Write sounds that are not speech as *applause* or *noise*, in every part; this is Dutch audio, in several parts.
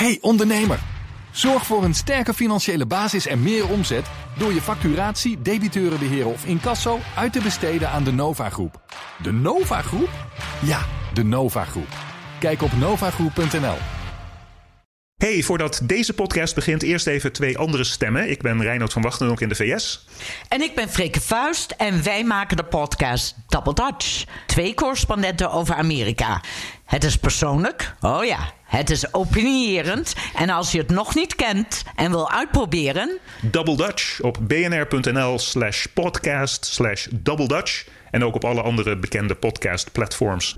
Hey ondernemer, zorg voor een sterke financiële basis en meer omzet door je facturatie, debiteurenbeheer of incasso uit te besteden aan de Nova Groep. De Nova Groep? Ja, de Nova Groep. Kijk op novagroep.nl. Hey, voordat deze podcast begint, eerst even twee andere stemmen. Ik ben Reinoud van Wachtenonk in de VS. En ik ben Freke Vuist en wij maken de podcast Double Dutch. Twee correspondenten over Amerika. Het is persoonlijk, oh ja, het is opinierend. En als je het nog niet kent en wil uitproberen... Double Dutch op bnr.nl slash podcast slash Double Dutch. En ook op alle andere bekende podcast platforms.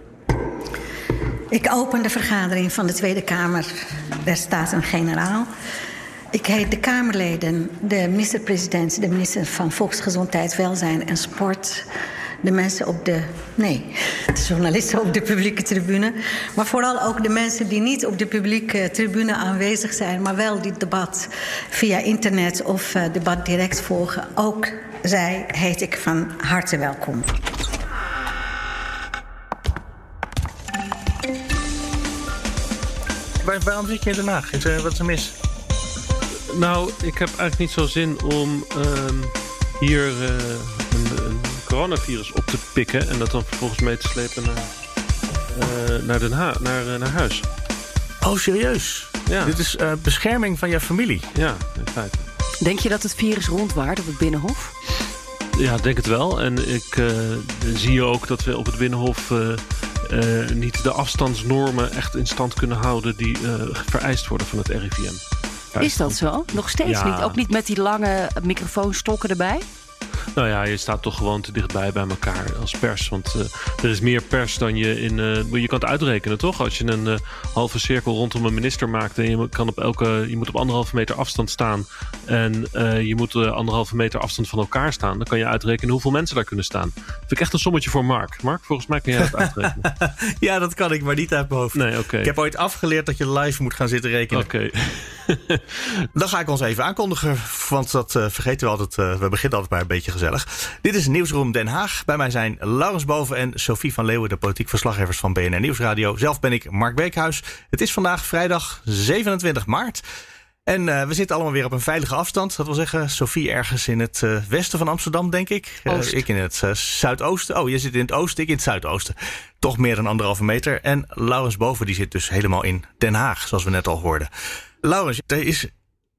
Ik open de vergadering van de Tweede Kamer der Staten-Generaal. Ik heet de Kamerleden, de minister-president, de minister van Volksgezondheid, Welzijn en Sport. De mensen op de. Nee, de journalisten op de publieke tribune. Maar vooral ook de mensen die niet op de publieke tribune aanwezig zijn, maar wel dit debat via internet of uh, debat direct volgen. Ook zij heet ik van harte welkom. Waar, waarom zit je in Den Haag? Is er, wat is er mis? Nou, ik heb eigenlijk niet zo zin om uh, hier uh, een, een, coronavirus op te pikken en dat dan vervolgens mee te slepen naar, uh, naar Den Haag, naar, naar huis. Oh, serieus? Ja. Dit is bescherming van jouw familie? Ja, in feite. Denk je dat het virus rondwaart op het Binnenhof? Ja, denk het wel. En ik zie ook dat we op het Binnenhof uh, niet de afstandsnormen echt in stand kunnen houden die uh, vereist worden van het RIVM. Is dat zo? Nog steeds Ja. niet? Ook niet met die lange microfoonstokken erbij? Nou ja, je staat toch gewoon te dichtbij bij elkaar als pers. Want uh, er is meer pers dan je in. Uh, je kan het uitrekenen, toch? Als je een uh, halve cirkel rondom een minister maakt en je, kan op elke, je moet op anderhalve meter afstand staan. En je moet anderhalve meter afstand van elkaar staan. Dan kan je uitrekenen hoeveel mensen daar kunnen staan. Vind ik echt een sommetje voor Mark. Mark, volgens mij kan jij dat uitrekenen. *laughs* ja, dat kan ik, maar niet uit mijn hoofd. Nee, oké. Okay. Ik heb ooit afgeleerd dat je live moet gaan zitten rekenen. Oké. Okay. *laughs* Dan ga ik ons even aankondigen, want dat vergeten we altijd. we beginnen altijd maar een beetje gezellig. Dit is Nieuwsroom Den Haag. Bij mij zijn Laurens Boven en Sophie van Leeuwen, de politiek verslaggevers van BNR Nieuwsradio. Zelf ben ik Mark Beekhuis. Het is vandaag vrijdag 27 maart. En uh, we zitten allemaal weer op een veilige afstand. Dat wil zeggen, Sophie ergens in het uh, westen van Amsterdam, denk ik. Uh, ik in het zuidoosten. Oh, je zit in het oosten, ik in het zuidoosten. Toch meer dan anderhalve meter. En Laurens Boven, die zit dus helemaal in Den Haag, zoals we net al hoorden. Laurens, er is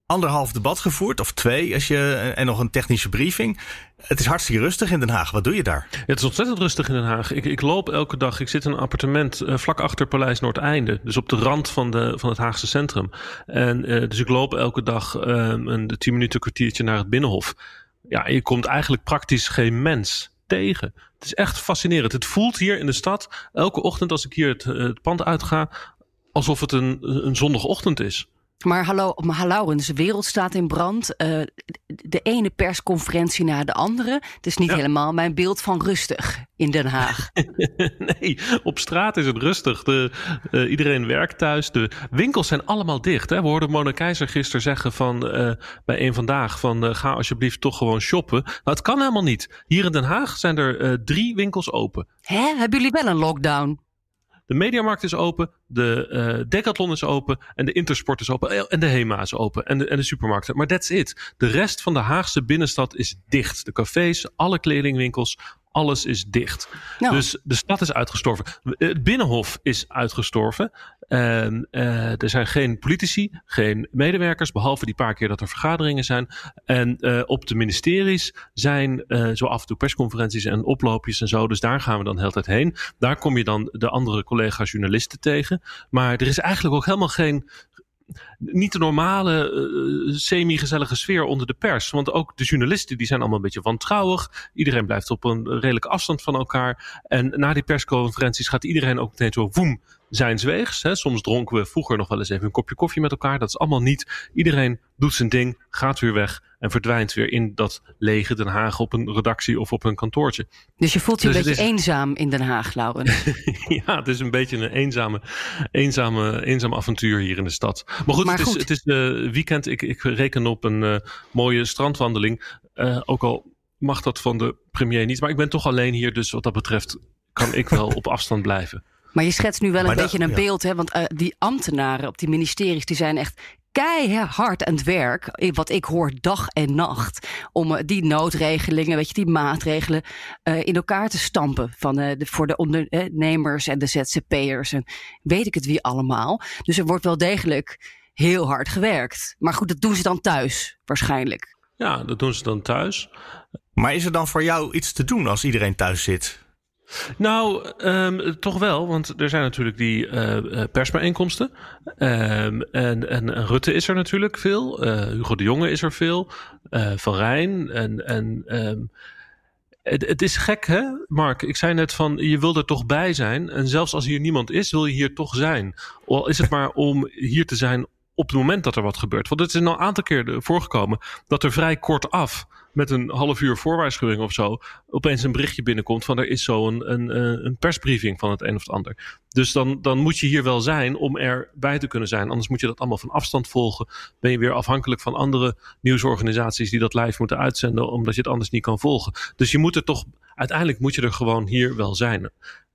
anderhalf debat gevoerd, of twee, als je, en nog een technische briefing. Het is hartstikke rustig in Den Haag. Wat doe je daar? Het is ontzettend rustig in Den Haag. Ik, ik loop elke dag. Ik zit in een appartement uh, vlak achter Paleis Noordeinde. Dus op de rand van, de, van het Haagse centrum. En uh, dus ik loop elke dag uh, een tien minuten kwartiertje naar het Binnenhof. Ja, je komt eigenlijk praktisch geen mens tegen. Het is echt fascinerend. Het voelt hier in de stad, elke ochtend als ik hier het, het pand uitga, alsof het een, een zondagochtend is. Maar hallo, de wereld staat in brand. Uh, de ene persconferentie na de andere. Het is niet ja. helemaal mijn beeld van rustig in Den Haag. *laughs* nee, op straat is het rustig. De, uh, iedereen werkt thuis. De winkels zijn allemaal dicht. Hè? We hoorden Mona Keizer gisteren zeggen van, uh, bij een vandaag van ga alsjeblieft toch gewoon shoppen. Nou, het kan helemaal niet. Hier in Den Haag zijn er drie winkels open. Hè? Hebben jullie wel een lockdown? De Mediamarkt is open, de uh, Decathlon is open en de Intersport is open en de Hema is open en de, en de supermarkten. Maar that's it. De rest van de Haagse binnenstad is dicht. De cafés, alle kledingwinkels, alles is dicht. Nou. Dus de stad is uitgestorven. Het Binnenhof is uitgestorven. En, uh, er zijn geen politici, geen medewerkers, behalve die paar keer dat er vergaderingen zijn. En uh, op de ministeries zijn uh, zo af en toe persconferenties en oploopjes en zo. Dus daar gaan we dan de hele tijd heen. Daar kom je dan de andere collega's journalisten tegen. Maar er is eigenlijk ook helemaal geen niet de normale uh, semi-gezellige sfeer onder de pers. Want ook de journalisten die zijn allemaal een beetje wantrouwig. Iedereen blijft op een redelijke afstand van elkaar. En na die persconferenties gaat iedereen ook meteen zo woem zijn weegs. Hè. Soms dronken we vroeger nog wel eens even een kopje koffie met elkaar. Dat is allemaal niet. Iedereen doet zijn ding, gaat weer weg en verdwijnt weer in dat lege Den Haag op een redactie of op een kantoortje. Dus je voelt je Dus een beetje is- eenzaam in Den Haag, Laurens. *laughs* ja, het is een beetje een eenzame, eenzame, eenzaam avontuur hier in de stad. Maar goed, Maar het is, goed. het is eh, weekend. Ik, ik reken op een eh, mooie strandwandeling. Eh, ook al mag dat van de premier niet. Maar ik ben toch alleen hier, dus wat dat betreft kan ik wel *laughs* op afstand blijven. Maar je schetst nu wel een Maar dat- beetje een ja. beeld, hè? Want die ambtenaren op die ministeries die zijn echt keihard aan het werk. Wat ik hoor dag en nacht. Om eh, die noodregelingen, weet je, die maatregelen eh, in elkaar te stampen. Van, eh, de, voor de ondernemers en de ZZP'ers en weet ik het wie allemaal. Dus er wordt wel degelijk heel hard gewerkt. Maar goed, dat doen ze dan thuis waarschijnlijk. Ja, dat doen ze dan thuis. Maar is er dan voor jou iets te doen als iedereen thuis zit? Nou, ehm, toch wel, want er zijn natuurlijk die eh, persbijeenkomsten. Ehm, en, en, Rutte is er natuurlijk veel. Eh, Hugo de Jonge is er veel. eh, Van Rijn. En, en ehm, het, het is gek, hè, Mark? Ik zei net van, je wil er toch bij zijn. En zelfs als hier niemand is, wil je hier toch zijn. Al is het maar om hier te zijn op het moment dat er wat gebeurt. Want het is een aantal keer voorgekomen dat er vrij kort af met een half uur voorwaarschuwing of zo, opeens een berichtje binnenkomt van er is zo een, een, eh, een persbriefing van het een of het ander. Dus dan, dan moet je hier wel zijn om erbij te kunnen zijn. Anders moet je dat allemaal van afstand volgen. Ben je weer afhankelijk van andere nieuwsorganisaties die dat live moeten uitzenden, omdat je het anders niet kan volgen. Dus je moet er toch, uiteindelijk moet je er gewoon hier wel zijn.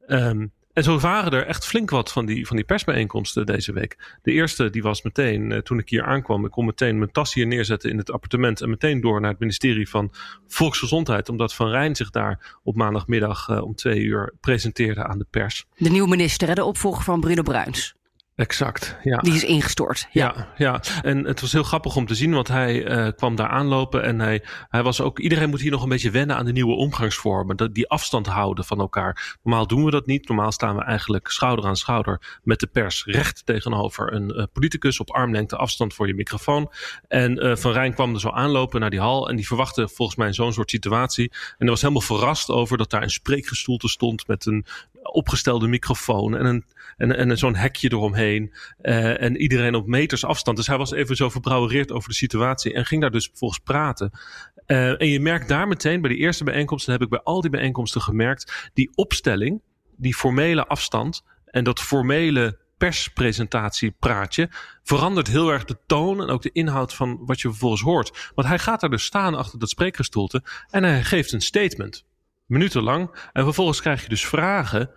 Ehm, en zo waren er echt flink wat van die, van die persbijeenkomsten deze week. De eerste die was meteen, eh, toen ik hier aankwam, ik kon meteen mijn tas hier neerzetten in het appartement en meteen door naar het ministerie van Volksgezondheid, omdat Van Rijn zich daar op maandagmiddag eh, om twee uur presenteerde aan de pers. De nieuwe minister, de opvolger van Bruno Bruins. Exact, ja. Die is ingestort. Ja. Ja, ja, en het was heel grappig om te zien, want hij eh, kwam daar aanlopen en hij, hij was ook. Iedereen moet hier nog een beetje wennen aan de nieuwe omgangsvormen. Dat, die afstand houden van elkaar. Normaal doen we dat niet. Normaal staan we eigenlijk schouder aan schouder met de pers recht tegenover een eh, politicus op armlengte afstand voor je microfoon. En eh, Van Rijn kwam er zo aanlopen naar die hal en die verwachtte volgens mij zo'n soort situatie. En hij was helemaal verrast over dat daar een spreekgestoelte stond met een opgestelde microfoon en een en, en zo'n hekje eromheen. eh, en iedereen op meters afstand. Dus hij was even zo verbrouwereerd over de situatie. En ging daar dus vervolgens praten. Eh, en je merkt daar meteen bij die eerste bijeenkomsten. heb ik bij al die bijeenkomsten gemerkt. Die opstelling, die formele afstand. En dat formele perspresentatiepraatje verandert heel erg de toon en ook de inhoud van wat je vervolgens hoort. Want hij gaat daar dus staan achter dat spreekgestoelte en hij geeft een statement. Minutenlang. En vervolgens krijg je dus vragen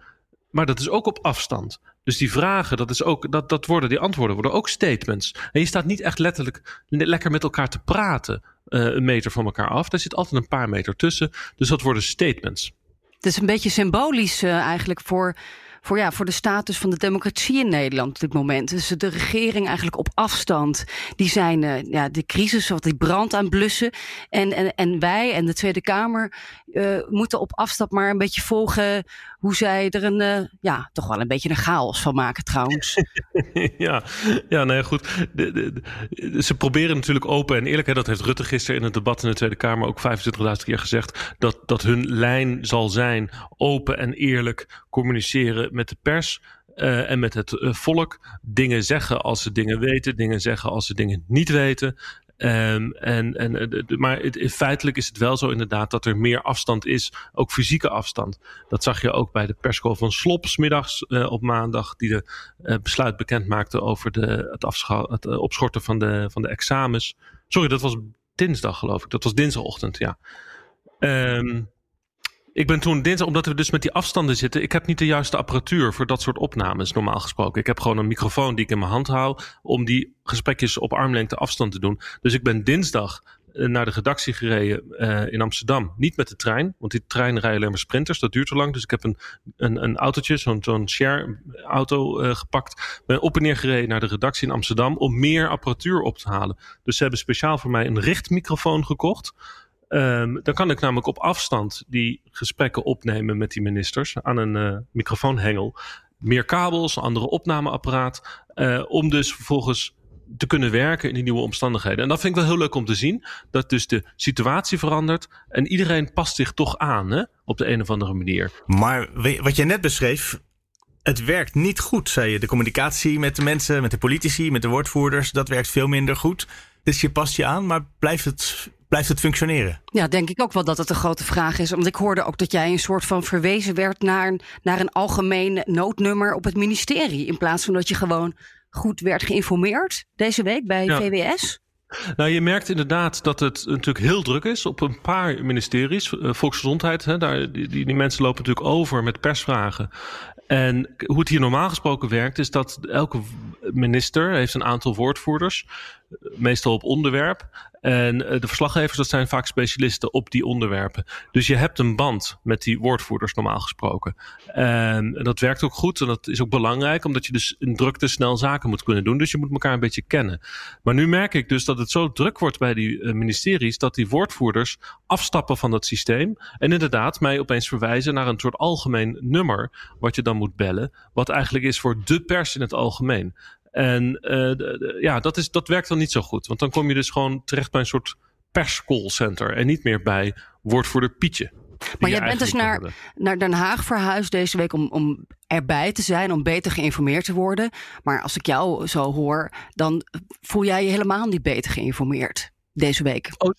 maar dat is ook op afstand. Dus die vragen, dat, is ook, dat, dat worden, die antwoorden worden ook statements. En je staat niet echt letterlijk le- lekker met elkaar te praten, eh, een meter van elkaar af. Daar zit altijd een paar meter tussen. Dus dat worden statements. Het is een beetje symbolisch eh, eigenlijk voor, voor, ja, voor de status van de democratie in Nederland op dit moment. Dus de regering eigenlijk op afstand. Die zijn eh, ja, de crisis of die brand aan blussen. En, en, en wij en de Tweede Kamer eh, moeten op afstand maar een beetje volgen hoe zij er een, eh, ja, toch wel een beetje een chaos van maken trouwens. *laughs* ja, ja, nou goed. Ze proberen natuurlijk open en eerlijk. Hè, dat heeft Rutte gisteren in het debat in de Tweede Kamer ook 25.000 keer gezegd. Dat, dat hun lijn zal zijn open en eerlijk communiceren met de pers. eh, en met het eh, volk dingen zeggen als ze dingen weten, dingen zeggen als ze dingen niet weten. Ehm, en, en, eh, maar het, feitelijk is het wel zo inderdaad dat er meer afstand is, ook fysieke afstand. Dat zag je ook bij de persco van Slop 's middags op maandag, die de besluit bekend maakte over de, het, het opschorten van de, van de examens. Sorry, dat was dinsdag geloof ik. Dat was dinsdagochtend, ja. Ehm, ik ben toen dinsdag, omdat we dus met die afstanden zitten. Ik heb niet de juiste apparatuur voor dat soort opnames, normaal gesproken. Ik heb gewoon een microfoon die ik in mijn hand hou. om die gesprekjes op armlengte afstand te doen. Dus ik ben dinsdag eh, naar de redactie gereden eh, in Amsterdam. Niet met de trein, want die treinen rijden alleen maar sprinters. Dat duurt te lang. Dus ik heb een, een, een autootje, zo'n share-auto eh, gepakt. Ben op en neer gereden naar de redactie in Amsterdam. om meer apparatuur op te halen. Dus ze hebben speciaal voor mij een richtmicrofoon gekocht. Ehm, dan kan ik namelijk op afstand die gesprekken opnemen met die ministers aan een eh, microfoonhengel. Meer kabels, andere opnameapparaat. eh, om dus vervolgens te kunnen werken in die nieuwe omstandigheden. En dat vind ik wel heel leuk om te zien. Dat dus de situatie verandert. En iedereen past zich toch aan hè, op de een of andere manier. Maar wat jij net beschreef, het werkt niet goed, zei je. De communicatie met de mensen, met de politici, met de woordvoerders, dat werkt veel minder goed. Dus je past je aan, maar blijft het, blijft het functioneren? Ja, denk ik ook wel dat het een grote vraag is. Want ik hoorde ook dat jij een soort van verwezen werd naar, een- naar een algemeen noodnummer op het ministerie. In plaats van dat je gewoon goed werd geïnformeerd deze week bij Ja. VWS. Nou, je merkt inderdaad dat het natuurlijk heel druk is op een paar ministeries. Eh, Volksgezondheid, hè, daar, die, die, die mensen lopen natuurlijk over met persvragen. En hoe het hier normaal gesproken werkt, is dat elke minister heeft een aantal woordvoerders, meestal op onderwerp. En eh, de verslaggevers, dat zijn vaak specialisten op die onderwerpen. Dus je hebt een band met die woordvoerders normaal gesproken. En dat werkt ook goed en dat is ook belangrijk, omdat je dus in drukte snel zaken moet kunnen doen. Dus je moet elkaar een beetje kennen. Maar nu merk ik dus dat het zo druk wordt bij die uh, ministeries, dat die woordvoerders afstappen van dat systeem. En inderdaad mij opeens verwijzen naar een soort algemeen nummer, wat je dan moet bellen. Wat eigenlijk is voor de pers in het algemeen. En uh, ja, dat, is, dat werkt dan niet zo goed. Want dan kom je dus gewoon terecht bij een soort perscallcenter. En niet meer bij woordvoerder Pietje. Maar jij bent dus naar, naar Den Haag verhuisd deze week om, om erbij te zijn, om beter geïnformeerd te worden. Maar als ik jou zo hoor, dan voel jij je helemaal niet beter geïnformeerd deze week. Oh.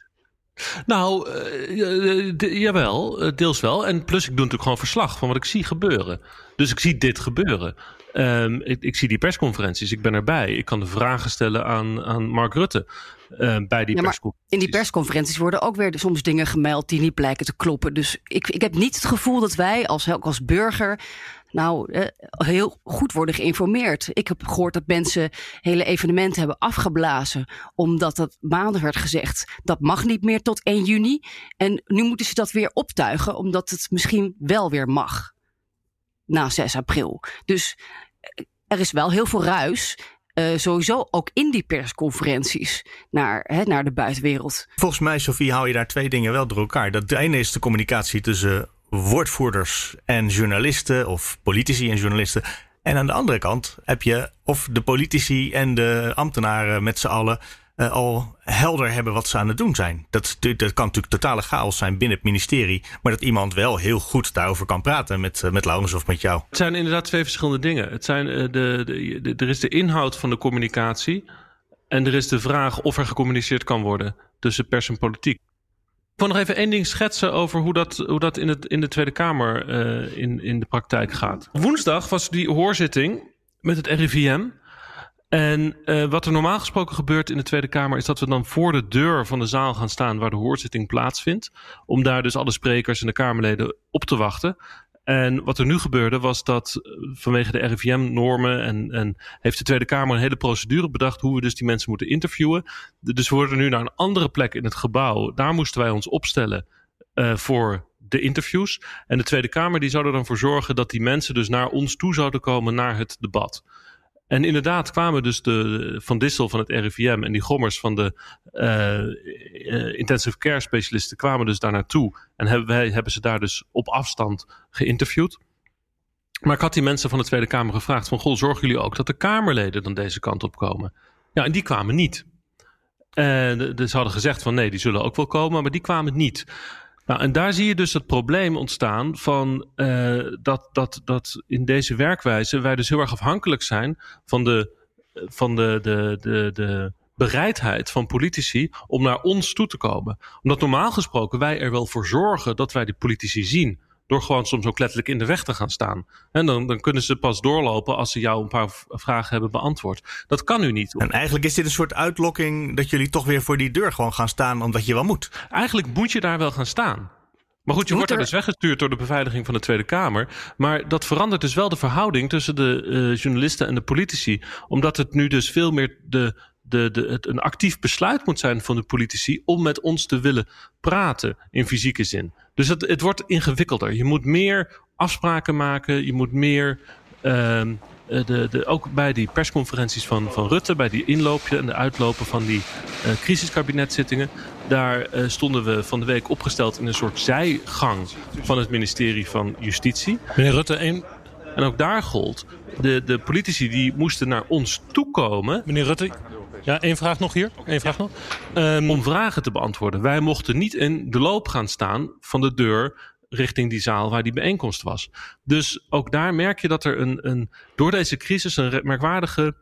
Nou, uh, jawel, deels wel. En plus, ik doe natuurlijk gewoon verslag van wat ik zie gebeuren. Dus ik zie dit gebeuren. Um, ik, ik, zie die persconferenties, ik ben erbij. Ik kan de vragen stellen aan, aan Mark Rutte uh, bij die ja, persconferenties. In die persconferenties worden ook weer soms dingen gemeld die niet blijken te kloppen. Dus ik, ik heb niet het gevoel dat wij als, als burger nou eh, heel goed worden geïnformeerd. Ik heb gehoord dat mensen hele evenementen hebben afgeblazen. Omdat dat maanden werd gezegd. Dat mag niet meer tot 1 juni. En nu moeten ze dat weer optuigen. Omdat het misschien wel weer mag. Na 6 april. Dus er is wel heel veel ruis. Uh, sowieso ook in die persconferenties naar, hè, naar de buitenwereld. Volgens mij, Sofie, hou je daar twee dingen wel door elkaar. Dat ene is de communicatie tussen woordvoerders en journalisten, of politici en journalisten. En aan de andere kant heb je of de politici en de ambtenaren met z'n allen uh, al helder hebben wat ze aan het doen zijn. Dat, dat kan natuurlijk totale chaos zijn binnen het ministerie. Maar dat iemand wel heel goed daarover kan praten met, uh, met Laurens of met jou. Het zijn inderdaad twee verschillende dingen. Het zijn, uh, de, de, de, er is de inhoud van de communicatie. En er is de vraag of er gecommuniceerd kan worden tussen pers en politiek. Ik wil nog even één ding schetsen over hoe dat, hoe dat in, het, in de Tweede Kamer in, in de praktijk gaat. Woensdag was die hoorzitting met het RIVM. En uh, wat er normaal gesproken gebeurt in de Tweede Kamer is dat we dan voor de deur van de zaal gaan staan waar de hoorzitting plaatsvindt. Om daar dus alle sprekers en de Kamerleden op te wachten. En wat er nu gebeurde was dat eh, vanwege de RIVM-normen en, en heeft de Tweede Kamer een hele procedure bedacht hoe we dus die mensen moeten interviewen. Dus we worden nu naar een andere plek in het gebouw. Daar moesten wij ons opstellen uh, voor de interviews. En de Tweede Kamer die zou er dan voor zorgen dat die mensen dus naar ons toe zouden komen naar het debat. En inderdaad kwamen dus de Van Dissel van het RIVM en die Gommers van de uh, intensive care specialisten kwamen dus daar naartoe. En hebben, wij hebben ze daar dus op afstand geïnterviewd. Maar ik had die mensen van de Tweede Kamer gevraagd van... Goh, zorgen jullie ook dat de Kamerleden dan deze kant op komen? Ja, en die kwamen niet. En ze hadden gezegd van nee, die zullen ook wel komen, maar die kwamen niet. Nou, en daar zie je dus het probleem ontstaan van uh, dat, dat, dat in deze werkwijze wij dus heel erg afhankelijk zijn van de, van de, de, de, de bereidheid van politici om naar ons toe te komen. Omdat normaal gesproken wij er wel voor zorgen dat wij die politici zien. Door gewoon soms ook letterlijk in de weg te gaan staan. En dan, dan kunnen ze pas doorlopen als ze jou een paar vragen hebben beantwoord. Dat kan nu niet. En eigenlijk is dit een soort uitlokking dat jullie toch weer voor die deur gewoon gaan staan omdat je wel moet. Eigenlijk moet je daar wel gaan staan. Maar goed, je wordt er dus weggestuurd door de beveiliging van de Tweede Kamer. Maar dat verandert dus wel de verhouding tussen de uh, journalisten en de politici. Omdat het nu dus veel meer de, de, de, het een actief besluit moet zijn van de politici om met ons te willen praten in fysieke zin. Dus het, het wordt ingewikkelder. Je moet meer afspraken maken, je moet meer. Uh, de, de, ook bij die persconferenties van, van Rutte, bij die inloopje en de uitlopen van die uh, crisiskabinetzittingen. Daar uh, stonden we van de week opgesteld in een soort zijgang van het ministerie van Justitie. Meneer Rutte, één. En ook daar gold, de, de politici die moesten naar ons toekomen. Meneer Rutte, ja, één vraag nog hier. Eén vraag nog. Um, om vragen te beantwoorden. Wij mochten niet in de loop gaan staan van de deur richting die zaal waar die bijeenkomst was. Dus ook daar merk je dat er een, een door deze crisis een merkwaardige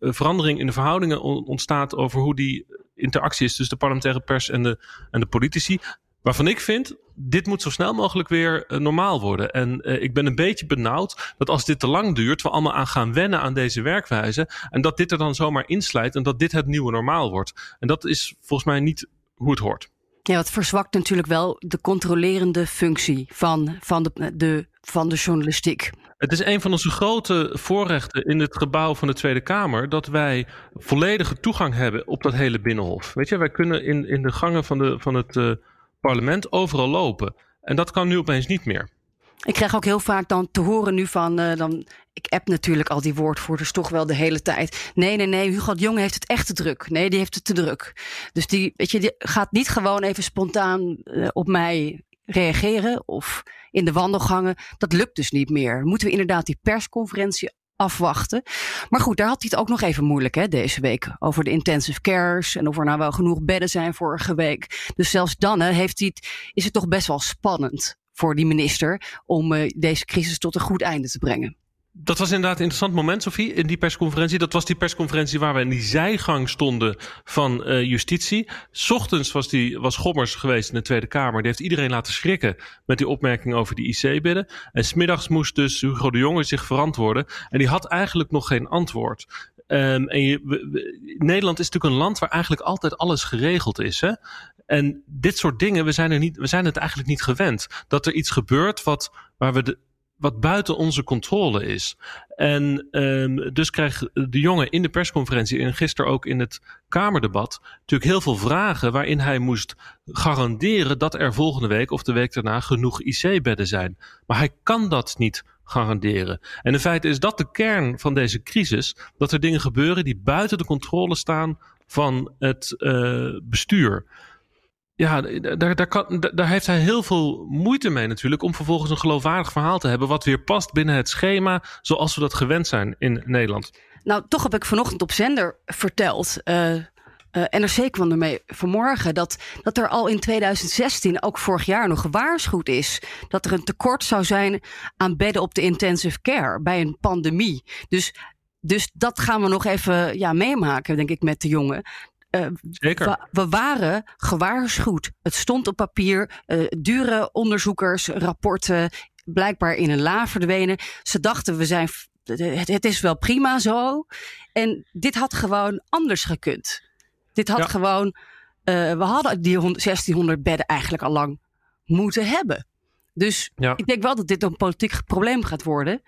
verandering in de verhoudingen ontstaat over hoe die interactie is tussen de parlementaire pers en de, en de politici. Waarvan ik vind, dit moet zo snel mogelijk weer uh, normaal worden. En uh, ik ben een beetje benauwd dat als dit te lang duurt, we allemaal aan gaan wennen aan deze werkwijze. En dat dit er dan zomaar inslijt en dat dit het nieuwe normaal wordt. En dat is volgens mij niet hoe het hoort. Ja, het verzwakt natuurlijk wel de controlerende functie van, van, de, de, van de journalistiek. Het is een van onze grote voorrechten in het gebouw van de Tweede Kamer dat wij volledige toegang hebben op dat hele binnenhof. Weet je, wij kunnen in, in de gangen van, de, van het uh, parlement overal lopen. En dat kan nu opeens niet meer. Ik krijg ook heel vaak dan te horen nu van, uh, dan, ik app natuurlijk al die woordvoerders toch wel de hele tijd. Nee, nee, nee, Hugo de Jong heeft het echt te druk. Nee, die heeft het te druk. Dus die, weet je, die gaat niet gewoon even spontaan uh, op mij reageren of in de wandelgangen. Dat lukt dus niet meer. Moeten we inderdaad die persconferentie afwachten. Maar goed, daar had hij het ook nog even moeilijk hè, deze week. Over de intensive cares en of er nou wel genoeg bedden zijn vorige week. Dus zelfs dan heeft hij het, is het toch best wel spannend voor die minister om uh, deze crisis tot een goed einde te brengen. Dat was inderdaad een interessant moment, Sophie, in die persconferentie. Dat was die persconferentie waar we in die zijgang stonden van uh, justitie. Ochtends was, die, was Gommers geweest in de Tweede Kamer. Die heeft iedereen laten schrikken met die opmerking over die IC-bidden. En smiddags moest dus Hugo de Jonge zich verantwoorden. En die had eigenlijk nog geen antwoord. Um, en Nederland is natuurlijk een land waar eigenlijk altijd alles geregeld is. Hè? En dit soort dingen, we zijn, er niet, we zijn het eigenlijk niet gewend. Dat er iets gebeurt wat, waar we de, wat buiten onze controle is. En um, dus kreeg de jongen in de persconferentie en gisteren ook in het Kamerdebat natuurlijk heel veel vragen waarin hij moest garanderen dat er volgende week of de week daarna genoeg IC-bedden zijn. Maar hij kan dat niet garanderen. En in feite is dat de kern van deze crisis, dat er dingen gebeuren die buiten de controle staan van het uh, bestuur ja, daar, daar, kan, daar heeft hij heel veel moeite mee natuurlijk om vervolgens een geloofwaardig verhaal te hebben wat weer past binnen het schema zoals we dat gewend zijn in Nederland. Nou, toch heb ik vanochtend op zender verteld, uh, uh, NRC kwam ermee vanmorgen, dat, dat er al in 2016, ook vorig jaar nog gewaarschuwd is, dat er een tekort zou zijn aan bedden op de intensive care bij een pandemie. Dus dus dat gaan we nog even ja, meemaken, denk ik, met de jongen. Uh, Zeker. We, waren gewaarschuwd. Het stond op papier. Uh, dure onderzoekersrapporten blijkbaar in een la verdwenen. Ze dachten we zijn. Het, het, is wel prima zo. En dit had gewoon anders gekund. Dit had ja. gewoon. Uh, we hadden die 1600 bedden eigenlijk al lang moeten hebben. Dus ja. ik denk wel dat dit een politiek probleem gaat worden.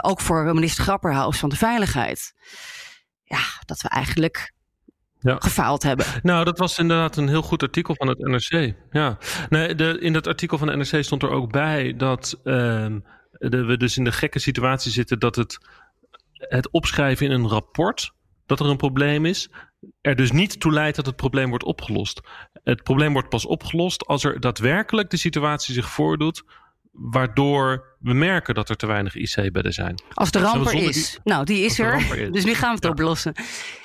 ook voor minister Grapperhaus van de Veiligheid. Ja, dat we eigenlijk ja. gefaald hebben. Nou, dat was inderdaad een heel goed artikel van het NRC. Ja. Nee, de, in dat artikel van de NRC stond er ook bij dat um, de, we dus in de gekke situatie zitten dat het, het opschrijven in een rapport dat er een probleem is, er dus niet toe leidt dat het probleem wordt opgelost. Het probleem wordt pas opgelost als er daadwerkelijk de situatie zich voordoet waardoor we merken dat er te weinig IC-bedden zijn. Als de ramper is. Die, nou, die is er. Is. Dus nu gaan we het ja. oplossen.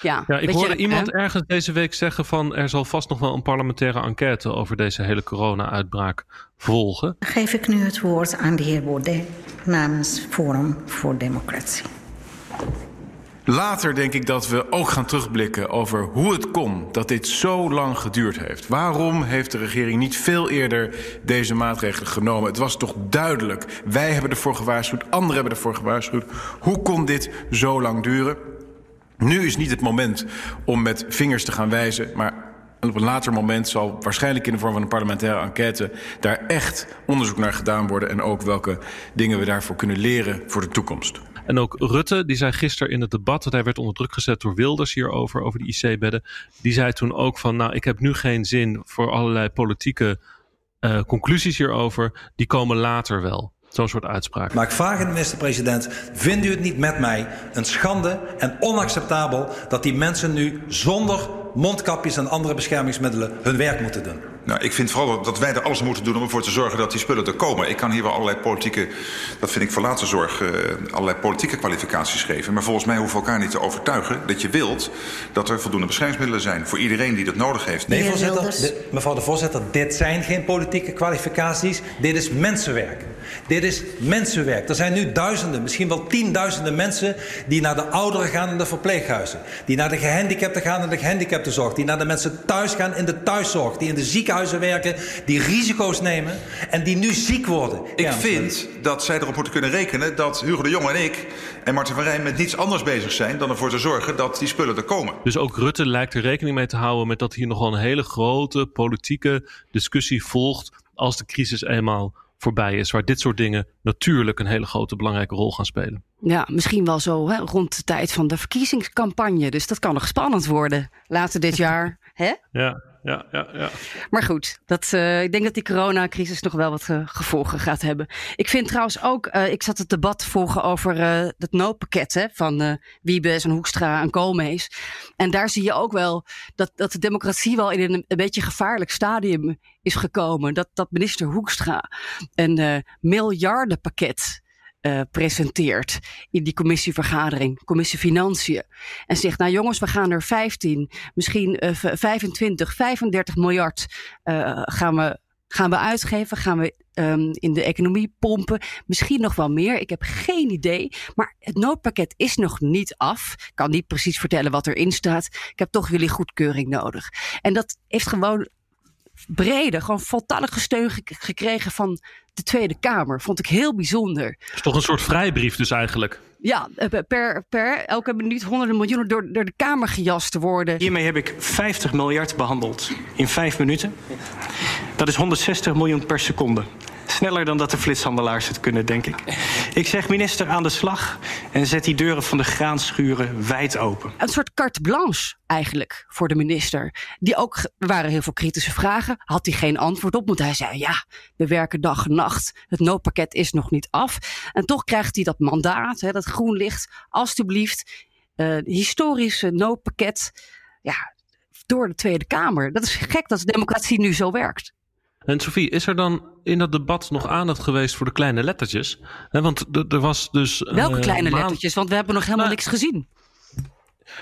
Ja, ja ik hoorde je, iemand hè? ergens deze week zeggen van... er zal vast nog wel een parlementaire enquête... over deze hele corona-uitbraak volgen. Dan geef ik nu het woord aan de heer Baudet... namens Forum voor Democratie. Later denk ik dat we ook gaan terugblikken over hoe het kon dat dit zo lang geduurd heeft. Waarom heeft de regering niet veel eerder deze maatregelen genomen? Het was toch duidelijk. Wij hebben ervoor gewaarschuwd, anderen hebben ervoor gewaarschuwd. Hoe kon dit zo lang duren? Nu is niet het moment om met vingers te gaan wijzen, maar op een later moment zal waarschijnlijk in de vorm van een parlementaire enquête daar echt onderzoek naar gedaan worden en ook welke dingen we daarvoor kunnen leren voor de toekomst. En ook Rutte, die zei gisteren in het debat, dat hij werd onder druk gezet door Wilders hierover, over de IC-bedden. Die zei toen ook van, nou, ik heb nu geen zin voor allerlei politieke uh, conclusies hierover. Die komen later wel. Zo'n soort uitspraak. Maar ik vraag aan de minister-president: vindt u het niet met mij een schande en onacceptabel dat die mensen nu zonder mondkapjes en andere beschermingsmiddelen hun werk moeten doen? Nou, ik vind vooral dat wij er alles moeten doen om ervoor te zorgen dat die spullen er komen. Ik kan hier wel allerlei politieke, dat vind ik voor later zorg, uh, allerlei politieke kwalificaties geven. Maar volgens mij hoeven we elkaar niet te overtuigen dat je wilt dat er voldoende beschermingsmiddelen zijn voor iedereen die dat nodig heeft. Nee, voorzitter, dit, mevrouw de voorzitter, dit zijn geen politieke kwalificaties. Dit is mensenwerk. Dit is mensenwerk. Er zijn nu duizenden, misschien wel tienduizenden mensen die naar de ouderen gaan in de verpleeghuizen. Die naar de gehandicapten gaan in de gehandicaptenzorg. Die naar de mensen thuis gaan in de thuiszorg. Die in de ziekenhuizen werken. Die risico's nemen en die nu ziek worden. Ik vind dat zij erop moeten kunnen rekenen dat Hugo de Jong en ik en Marten van Rijn met niets anders bezig zijn dan ervoor te zorgen dat die spullen er komen. Dus ook Rutte lijkt er rekening mee te houden met dat hier nogal een hele grote politieke discussie volgt als de crisis eenmaal voorbij is. Waar dit soort dingen natuurlijk een hele grote belangrijke rol gaan spelen. Ja, misschien wel zo hè, rond de tijd van de verkiezingscampagne. Dus dat kan nog spannend worden later dit jaar. Hè? Ja, ja, ja, ja. Maar goed, dat, uh, ik denk dat die coronacrisis nog wel wat uh, gevolgen gaat hebben. Ik vind trouwens ook, uh, ik zat het debat volgen over het noodpakket hè, van Wiebes en Hoekstra en Koolmees. En daar zie je ook wel dat, dat de democratie wel in een, een beetje gevaarlijk stadium is gekomen. Dat, dat minister Hoekstra een miljardenpakket uh, presenteert in die commissievergadering, commissie Financiën. En zegt, nou jongens, we gaan er 15, misschien uh, 25, 35 miljard uh, gaan, we, gaan we uitgeven, gaan we um, in de economie pompen. Misschien nog wel meer, ik heb geen idee. Maar het noodpakket is nog niet af. Ik kan niet precies vertellen wat erin staat. Ik heb toch jullie goedkeuring nodig. En dat heeft gewoon brede, gewoon voltallige steun gekregen van de Tweede Kamer. Vond ik heel bijzonder. Het is toch een soort vrijbrief dus eigenlijk? Ja, eh, per, per elke minuut honderden miljoenen door, door de Kamer gejast te worden. Hiermee heb ik 50 miljard behandeld in vijf minuten. Dat is 160 miljoen per seconde. Sneller dan dat de flitshandelaars het kunnen, denk ik. Ik zeg minister aan de slag en zet die deuren van de graanschuren wijd open. Een soort carte blanche eigenlijk voor de minister. Die ook, waren heel veel kritische vragen. Had hij geen antwoord op, want hij zei ja, we werken dag en nacht. Het noodpakket is nog niet af. En toch krijgt hij dat mandaat, hè, dat groen licht. Alsjeblieft, uh, historische noodpakket. Ja, door de Tweede Kamer. Dat is gek dat de democratie nu zo werkt. En Sophie, is er dan in dat debat nog aandacht geweest voor de kleine lettertjes? want er was dus. Welke uh, kleine lettertjes? Want we hebben nog helemaal nou, niks gezien.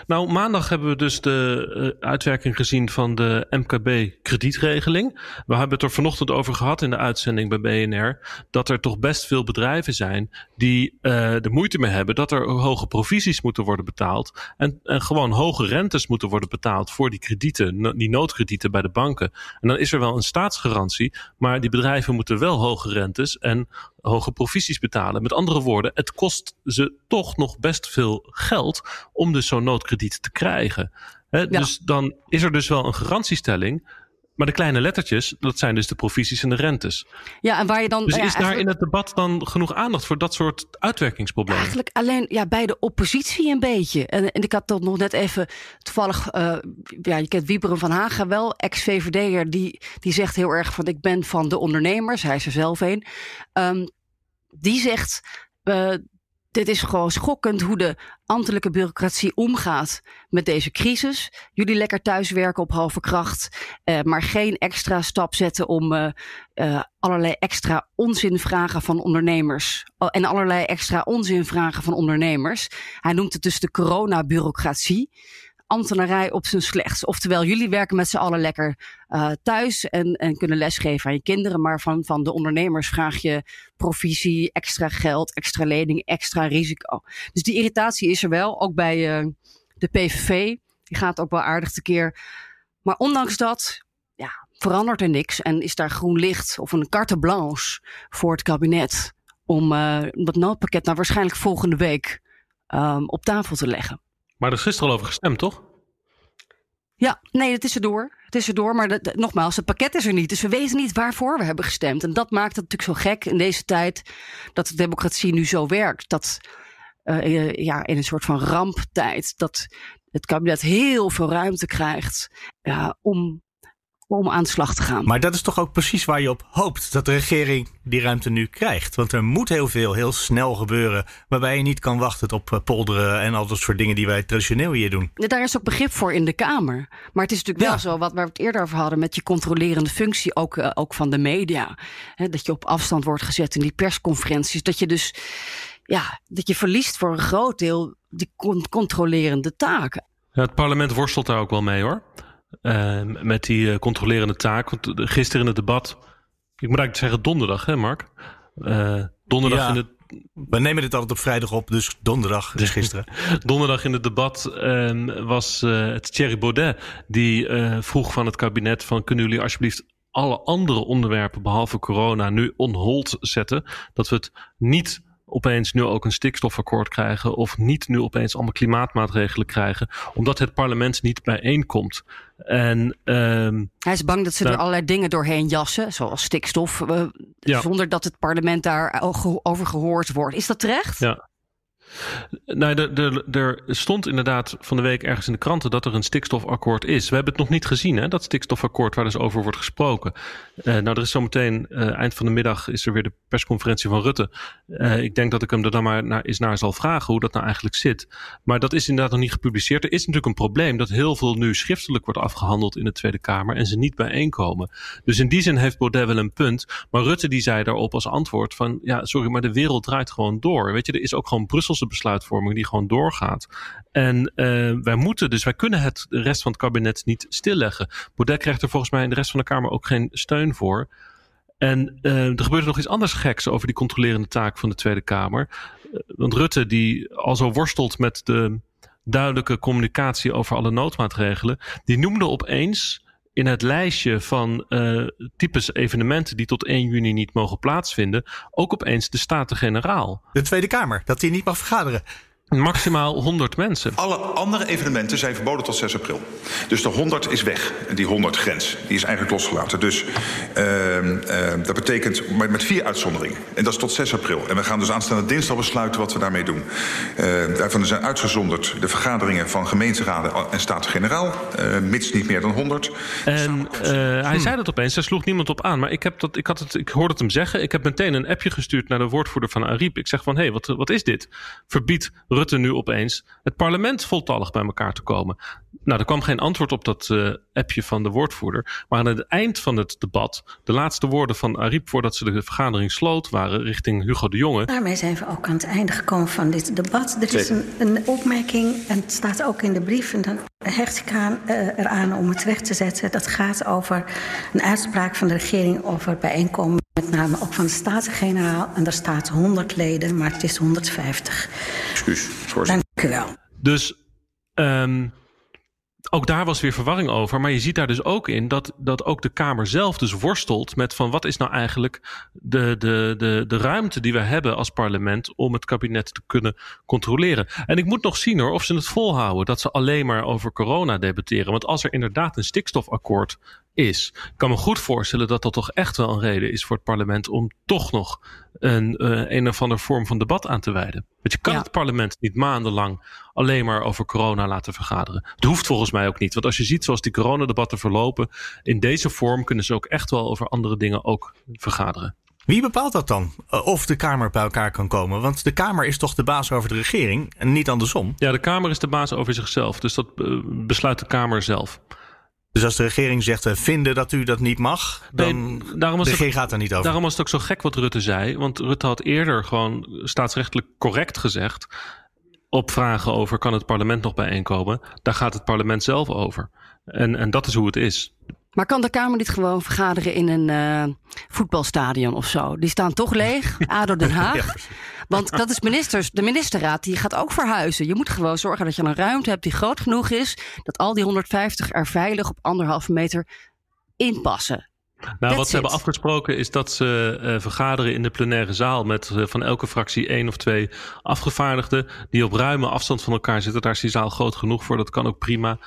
Nou, maandag hebben we dus de uh, uitwerking gezien van de MKB-kredietregeling. We hebben het er vanochtend over gehad in de uitzending bij BNR. Dat er toch best veel bedrijven zijn die uh, de moeite mee hebben dat er hoge provisies moeten worden betaald. En, en gewoon hoge rentes moeten worden betaald voor die kredieten, die noodkredieten bij de banken. En dan is er wel een staatsgarantie, maar die bedrijven moeten wel hoge rentes en hoge provisies betalen. Met andere woorden, het kost ze toch nog best veel geld om dus zo'n noodkrediet te krijgen. He, Dus dan is er dus wel een garantiestelling. Maar de kleine lettertjes, dat zijn dus de provisies en de rentes. Ja, en waar je dan. Dus ja, is daar in het debat dan genoeg aandacht voor dat soort uitwerkingsproblemen? Eigenlijk alleen ja, bij de oppositie een beetje. En, en ik had dat nog net even toevallig. Uh, ja, je kent Wieberen van Haga wel, ex-VVD'er, die, die zegt heel erg van: ik ben van de ondernemers. Hij is er zelf een. Um, die zegt. Uh, dit is gewoon schokkend hoe de ambtelijke bureaucratie omgaat met deze crisis. Jullie lekker thuiswerken op halve kracht, uh, maar geen extra stap zetten om uh, uh, allerlei extra onzinvragen van ondernemers. En allerlei extra onzinvragen van ondernemers. Hij noemt het dus de coronabureaucratie ambtenarij op zijn slechts. Oftewel, jullie werken met z'n allen lekker uh, thuis en, en kunnen lesgeven aan je kinderen. Maar van, van de ondernemers vraag je provisie, extra geld, extra lening, extra risico. Dus die irritatie is er wel, ook bij uh, de PVV. Die gaat ook wel aardig tekeer. Maar ondanks dat, ja, verandert er niks. En is daar groen licht of een carte blanche voor het kabinet. Om uh, dat noodpakket nou waarschijnlijk volgende week um, op tafel te leggen. Maar er is gisteren al over gestemd, toch? Ja, nee, het is erdoor. Het is erdoor, maar nogmaals, het pakket is er niet. Dus we weten niet waarvoor we hebben gestemd. En dat maakt het natuurlijk zo gek in deze tijd dat de democratie nu zo werkt. Dat uh, ja, in een soort van ramptijd, dat het kabinet heel veel ruimte krijgt om om aan de slag te gaan. Maar dat is toch ook precies waar je op hoopt dat de regering die ruimte nu krijgt. Want er moet heel veel heel snel gebeuren. Waarbij je niet kan wachten op eh, polderen en al dat soort dingen die wij traditioneel hier doen. Daar is ook begrip voor in de Kamer. Maar het is natuurlijk wel zo, wat we het eerder over hadden, met je controlerende functie, ook, uh, ook van de media. Hè, dat je op afstand wordt gezet in die persconferenties. Dat je dus ja, dat je verliest voor een groot deel die con controlerende taken. Ja, het parlement worstelt daar ook wel mee hoor. Uh, met die uh, controlerende taak. Want gisteren in het debat, ik moet eigenlijk zeggen donderdag, hè Mark? Uh, donderdag ja, in het... We nemen dit altijd op vrijdag op, dus donderdag, dus *laughs* gisteren. donderdag in het debat uh, was het Thierry Baudet die vroeg van het kabinet van kunnen jullie alsjeblieft alle andere onderwerpen behalve corona nu on hold zetten. Dat we het niet opeens nu ook een stikstofakkoord krijgen of niet nu opeens allemaal klimaatmaatregelen krijgen, omdat het parlement niet bijeenkomt. En, ehm, Hij is bang dat ze er allerlei dingen doorheen jassen, zoals stikstof, eh, Ja. zonder dat het parlement daarover gehoord wordt. Is dat terecht? Ja. Nou, er, stond inderdaad van de week ergens in de kranten dat er een stikstofakkoord is. We hebben het nog niet gezien, hè, dat stikstofakkoord waar dus over wordt gesproken. Eh, nou, er is zometeen, eh, eind van de middag, is er weer de persconferentie van Rutte. Eh, ik denk dat ik hem er dan maar naar, eens naar zal vragen hoe dat nou eigenlijk zit. Maar dat is inderdaad nog niet gepubliceerd. Er is natuurlijk een probleem dat heel veel nu schriftelijk wordt afgehandeld in de Tweede Kamer en ze niet bijeenkomen. Dus in die zin heeft Baudet wel een punt. Maar Rutte die zei daarop als antwoord van, ja, sorry, maar de wereld draait gewoon door. Weet je, er is ook gewoon Besluitvorming die gewoon doorgaat. En uh, wij moeten, dus wij kunnen het de rest van het kabinet niet stilleggen. Baudet krijgt er volgens mij in de rest van de Kamer ook geen steun voor. En uh, er gebeurt nog iets anders geks over die controlerende taak van de Tweede Kamer. Uh, want Rutte, die al zo worstelt met de duidelijke communicatie over alle noodmaatregelen, die noemde opeens in het lijstje van uh, types evenementen die tot 1 juni niet mogen plaatsvinden, ook opeens de Staten-Generaal. De Tweede Kamer, dat die niet mag vergaderen. Maximaal 100 mensen. Alle andere evenementen zijn verboden tot 6 april. Dus de 100 is weg. Die 100 grens. Die is eigenlijk losgelaten. Dus uh, uh, dat betekent met, met, vier uitzonderingen. En dat is tot 6 april. En we gaan dus aanstaande dinsdag besluiten wat we daarmee doen. Uh, daarvan zijn uitgezonderd de vergaderingen van gemeenteraden en staten-generaal. Mits niet meer dan 100. En hij zei dat opeens. Daar sloeg niemand op aan. Maar ik, heb dat, ik, had het, ik hoorde het hem zeggen. Ik heb meteen een appje gestuurd naar de woordvoerder van Ariep. Ik zeg van, hé, hey, wat, wat is dit? Verbied Rutte nu opeens het parlement voltallig bij elkaar te komen. Nou, er kwam geen antwoord op dat uh, appje van de woordvoerder. Maar aan het eind van het debat, de laatste woorden van Ariep voordat ze de vergadering sloot, waren richting Hugo de Jonge. Daarmee zijn we ook aan het einde gekomen van dit debat. Er is een, een opmerking, en het staat ook in de brief, en dan hecht ik aan, uh, eraan om het weg te zetten. Dat gaat over een uitspraak van de regering over bijeenkomen. Met name ook van de Staten-Generaal. En daar staat 100 leden, maar het is 150. Excuus, Dank u wel. Dus um, ook daar was weer verwarring over. Maar je ziet daar dus ook in dat, dat ook de Kamer zelf dus worstelt met van wat is nou eigenlijk de, de, de, de ruimte die we hebben als parlement om het kabinet te kunnen controleren. En ik moet nog zien hoor of ze het volhouden dat ze alleen maar over corona debatteren. Want als er inderdaad een stikstofakkoord is. Ik kan me goed voorstellen dat dat toch echt wel een reden is voor het parlement om toch nog een, uh, een of andere vorm van debat aan te wijden. Want je kan ja. het parlement niet maandenlang alleen maar over corona laten vergaderen. Het hoeft volgens mij ook niet. Want als je ziet zoals die coronadebatten verlopen, in deze vorm kunnen ze ook echt wel over andere dingen ook vergaderen. Wie bepaalt dat dan? Of de Kamer bij elkaar kan komen? Want de Kamer is toch de baas over de regering en niet andersom? Ja, de Kamer is de baas over zichzelf. Dus dat uh, besluit de Kamer zelf. Dus als de regering zegt uh, vinden dat u dat niet mag, dan nee, daarom was de regering gaat er niet over. Daarom was het ook zo gek wat Rutte zei. Want Rutte had eerder gewoon staatsrechtelijk correct gezegd... op vragen over kan het parlement nog bijeenkomen... daar gaat het parlement zelf over. En, en dat is hoe het is. Maar kan de Kamer niet gewoon vergaderen in een uh, voetbalstadion of zo? Die staan toch leeg, *laughs* ADO Den Haag. ja. Want dat is ministers, de ministerraad die gaat ook verhuizen. Je moet gewoon zorgen dat je een ruimte hebt die groot genoeg is... dat al die 150 er veilig op anderhalve meter inpassen. Nou, That's wat ze hebben afgesproken is dat ze uh, vergaderen in de plenaire zaal met uh, van elke fractie één of twee afgevaardigden die op ruime afstand van elkaar zitten. Daar is die zaal groot genoeg voor, dat kan ook prima.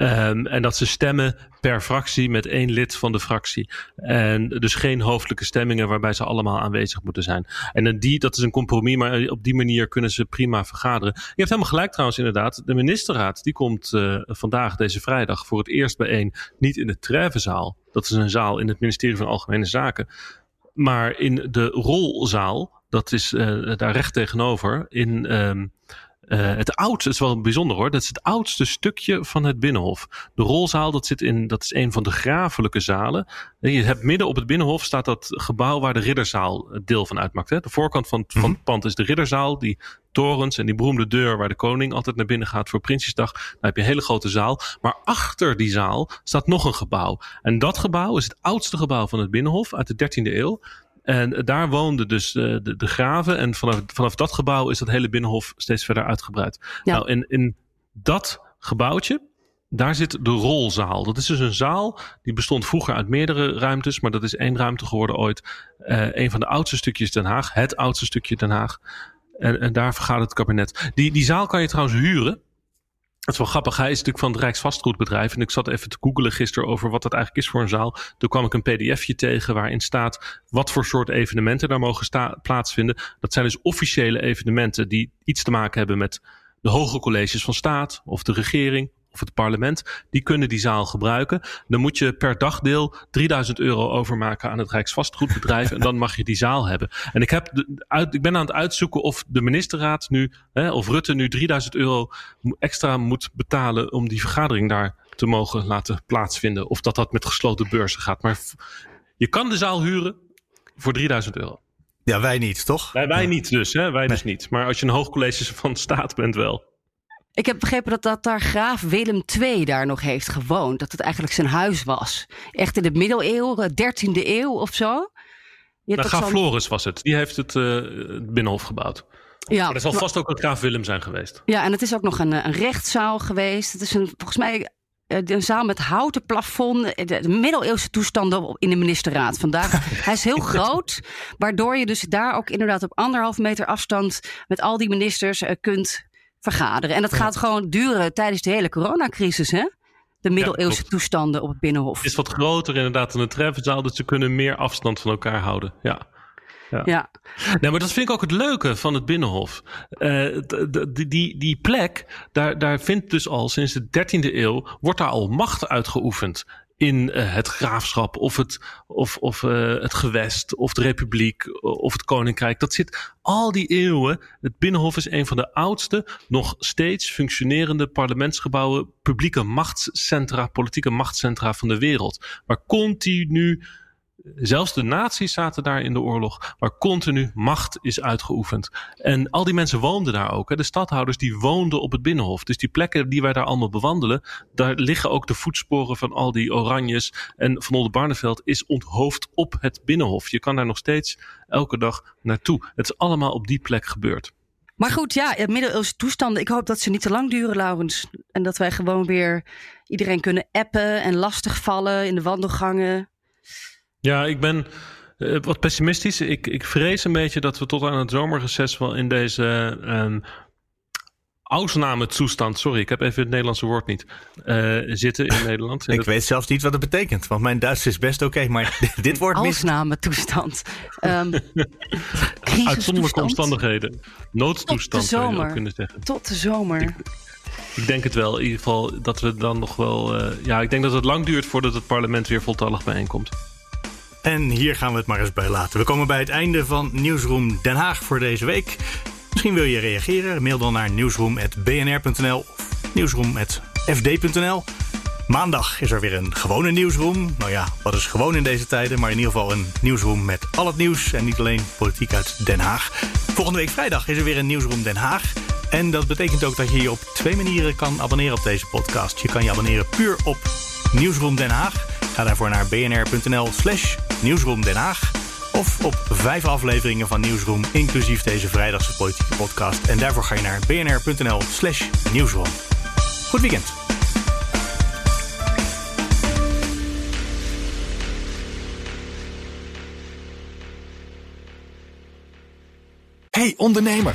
Um, en dat ze stemmen per fractie met één lid van de fractie. En dus geen hoofdelijke stemmingen waarbij ze allemaal aanwezig moeten zijn. En die, dat is een compromis, maar op die manier kunnen ze prima vergaderen. Je hebt helemaal gelijk trouwens inderdaad. De ministerraad die komt uh, vandaag, deze vrijdag, voor het eerst bijeen. Niet in de Trevenzaal. Dat is een zaal in het ministerie van Algemene Zaken. Maar in de rolzaal, dat is uh, daar recht tegenover, in... Um, uh, het oudste, is wel bijzonder hoor, dat is het oudste stukje van het Binnenhof. De rolzaal, dat, zit in, dat is een van de grafelijke zalen. Je hebt midden op het Binnenhof staat dat gebouw waar de Ridderzaal deel van uitmaakt. Hè? De voorkant van, van het pand is de Ridderzaal, die torens en die beroemde deur waar de koning altijd naar binnen gaat voor Prinsjesdag. Dan heb je een hele grote zaal. Maar achter die zaal staat nog een gebouw. En dat gebouw is het oudste gebouw van het Binnenhof uit de 13e eeuw. En daar woonden dus de, de, de, graven. En vanaf, vanaf dat gebouw is dat hele binnenhof steeds verder uitgebreid. Ja. Nou, en in dat gebouwtje, daar zit de rolzaal. Dat is dus een zaal die bestond vroeger uit meerdere ruimtes, maar dat is één ruimte geworden ooit. Uh, een van de oudste stukjes Den Haag, het oudste stukje Den Haag. En, en daar vergaat het kabinet. Die, die zaal kan je trouwens huren. Het is wel grappig. Hij is natuurlijk van het Rijksvastgoedbedrijf. En ik zat even te googelen gisteren over wat dat eigenlijk is voor een zaal. Toen kwam ik een pdfje tegen waarin staat wat voor soort evenementen daar mogen plaatsvinden. Dat zijn dus officiële evenementen die iets te maken hebben met de hoge colleges van staat of de regering of het parlement, die kunnen die zaal gebruiken. Dan moet je per dagdeel 3000 euro overmaken aan het Rijksvastgoedbedrijf en dan mag je die zaal hebben. En ik, heb uit, ik ben aan het uitzoeken of de ministerraad nu, hè, of Rutte nu 3000 euro extra moet betalen om die vergadering daar te mogen laten plaatsvinden. Of dat dat met gesloten beurzen gaat. Maar je kan de zaal huren voor 3000 euro. Ja, wij niet, toch? Wij, wij niet dus, hè? wij dus niet. Maar als je een hoogcollege van staat bent wel. Ik heb begrepen dat, dat daar graaf Willem II daar nog heeft gewoond. Dat het eigenlijk zijn huis was. Echt in de middeleeuwen, 13e eeuw of zo. Nou, graaf Floris was het. Die heeft het, uh, het Binnenhof gebouwd. Ja, maar er zal vast ook een graaf Willem zijn geweest. Ja, en het is ook nog een, een rechtszaal geweest. Het is een, volgens mij eh, een zaal met houten plafond. De middeleeuwse toestanden in de ministerraad vandaag. *laughs* Hij is heel groot, waardoor je dus daar ook inderdaad op anderhalf meter afstand met al die ministers kunt vergaderen. En dat gaat gewoon duren tijdens de hele coronacrisis, hè? De middeleeuwse toestanden op het Binnenhof. Het is wat groter inderdaad dan een treffenzaal, dus ze kunnen meer afstand van elkaar houden. Ja. Ja. ja. Nee, maar dat vind ik ook het leuke van het Binnenhof. Uh, die, die, die plek, daar, daar vindt dus al sinds de 13e eeuw, wordt daar al macht uitgeoefend in uh, het graafschap of het, of, of, uh, het gewest of de republiek of het koninkrijk. Dat zit al die eeuwen. Het Binnenhof is een van de oudste, nog steeds functionerende parlementsgebouwen, publieke machtscentra, politieke machtscentra van de wereld. Waar continu zelfs de naties zaten daar in de oorlog, waar continu macht is uitgeoefend. En al die mensen woonden daar ook. Hè. De stadhouders die woonden op het Binnenhof. Dus die plekken die wij daar allemaal bewandelen, daar liggen ook de voetsporen van al die Oranjes. En Van Oldenbarneveld is onthoofd op het Binnenhof. Je kan daar nog steeds elke dag naartoe. Het is allemaal op die plek gebeurd. Maar goed, ja, middeleeuwse toestanden. Ik hoop dat ze niet te lang duren, Laurens. En dat wij gewoon weer iedereen kunnen appen en lastigvallen in de wandelgangen. Ja, ik ben uh, wat pessimistisch. Ik, ik vrees een beetje dat we tot aan het zomerreces wel in deze uh, toestand, sorry, ik heb even het Nederlandse woord niet, uh, zitten in *laughs* Nederland. ik weet zelfs niet wat het betekent, want mijn Duits is best oké, maar *laughs* dit wordt mis. toestand. Um, *laughs* Uitzonderlijke omstandigheden. Noodtoestand zou je ook kunnen zeggen. Tot de zomer. Ik, ik denk het wel, in ieder geval dat we dan nog wel. Uh, ja, ik denk dat het lang duurt voordat het parlement weer voltallig bijeenkomt. En hier gaan we het maar eens bij laten. We komen bij het einde van Nieuwsroom Den Haag voor deze week. Misschien wil je reageren. Mail dan naar nieuwsroom.bnr.nl of nieuwsroom.fd.nl. Maandag is er weer een gewone nieuwsroom. Nou ja, wat is gewoon in deze tijden, maar in ieder geval een nieuwsroom met al het nieuws en niet alleen politiek uit Den Haag. Volgende week vrijdag is er weer een nieuwsroom Den Haag. En dat betekent ook dat je je op twee manieren kan abonneren op deze podcast. Je kan je abonneren puur op Nieuwsroom Den Haag. Ga daarvoor naar bnr.nl slash Nieuwsroom Den Haag. Of op vijf afleveringen van Nieuwsroom, inclusief deze vrijdagse politieke podcast. En daarvoor ga je naar bnr.nl slash Nieuwsroom. Goed weekend. Hey ondernemer,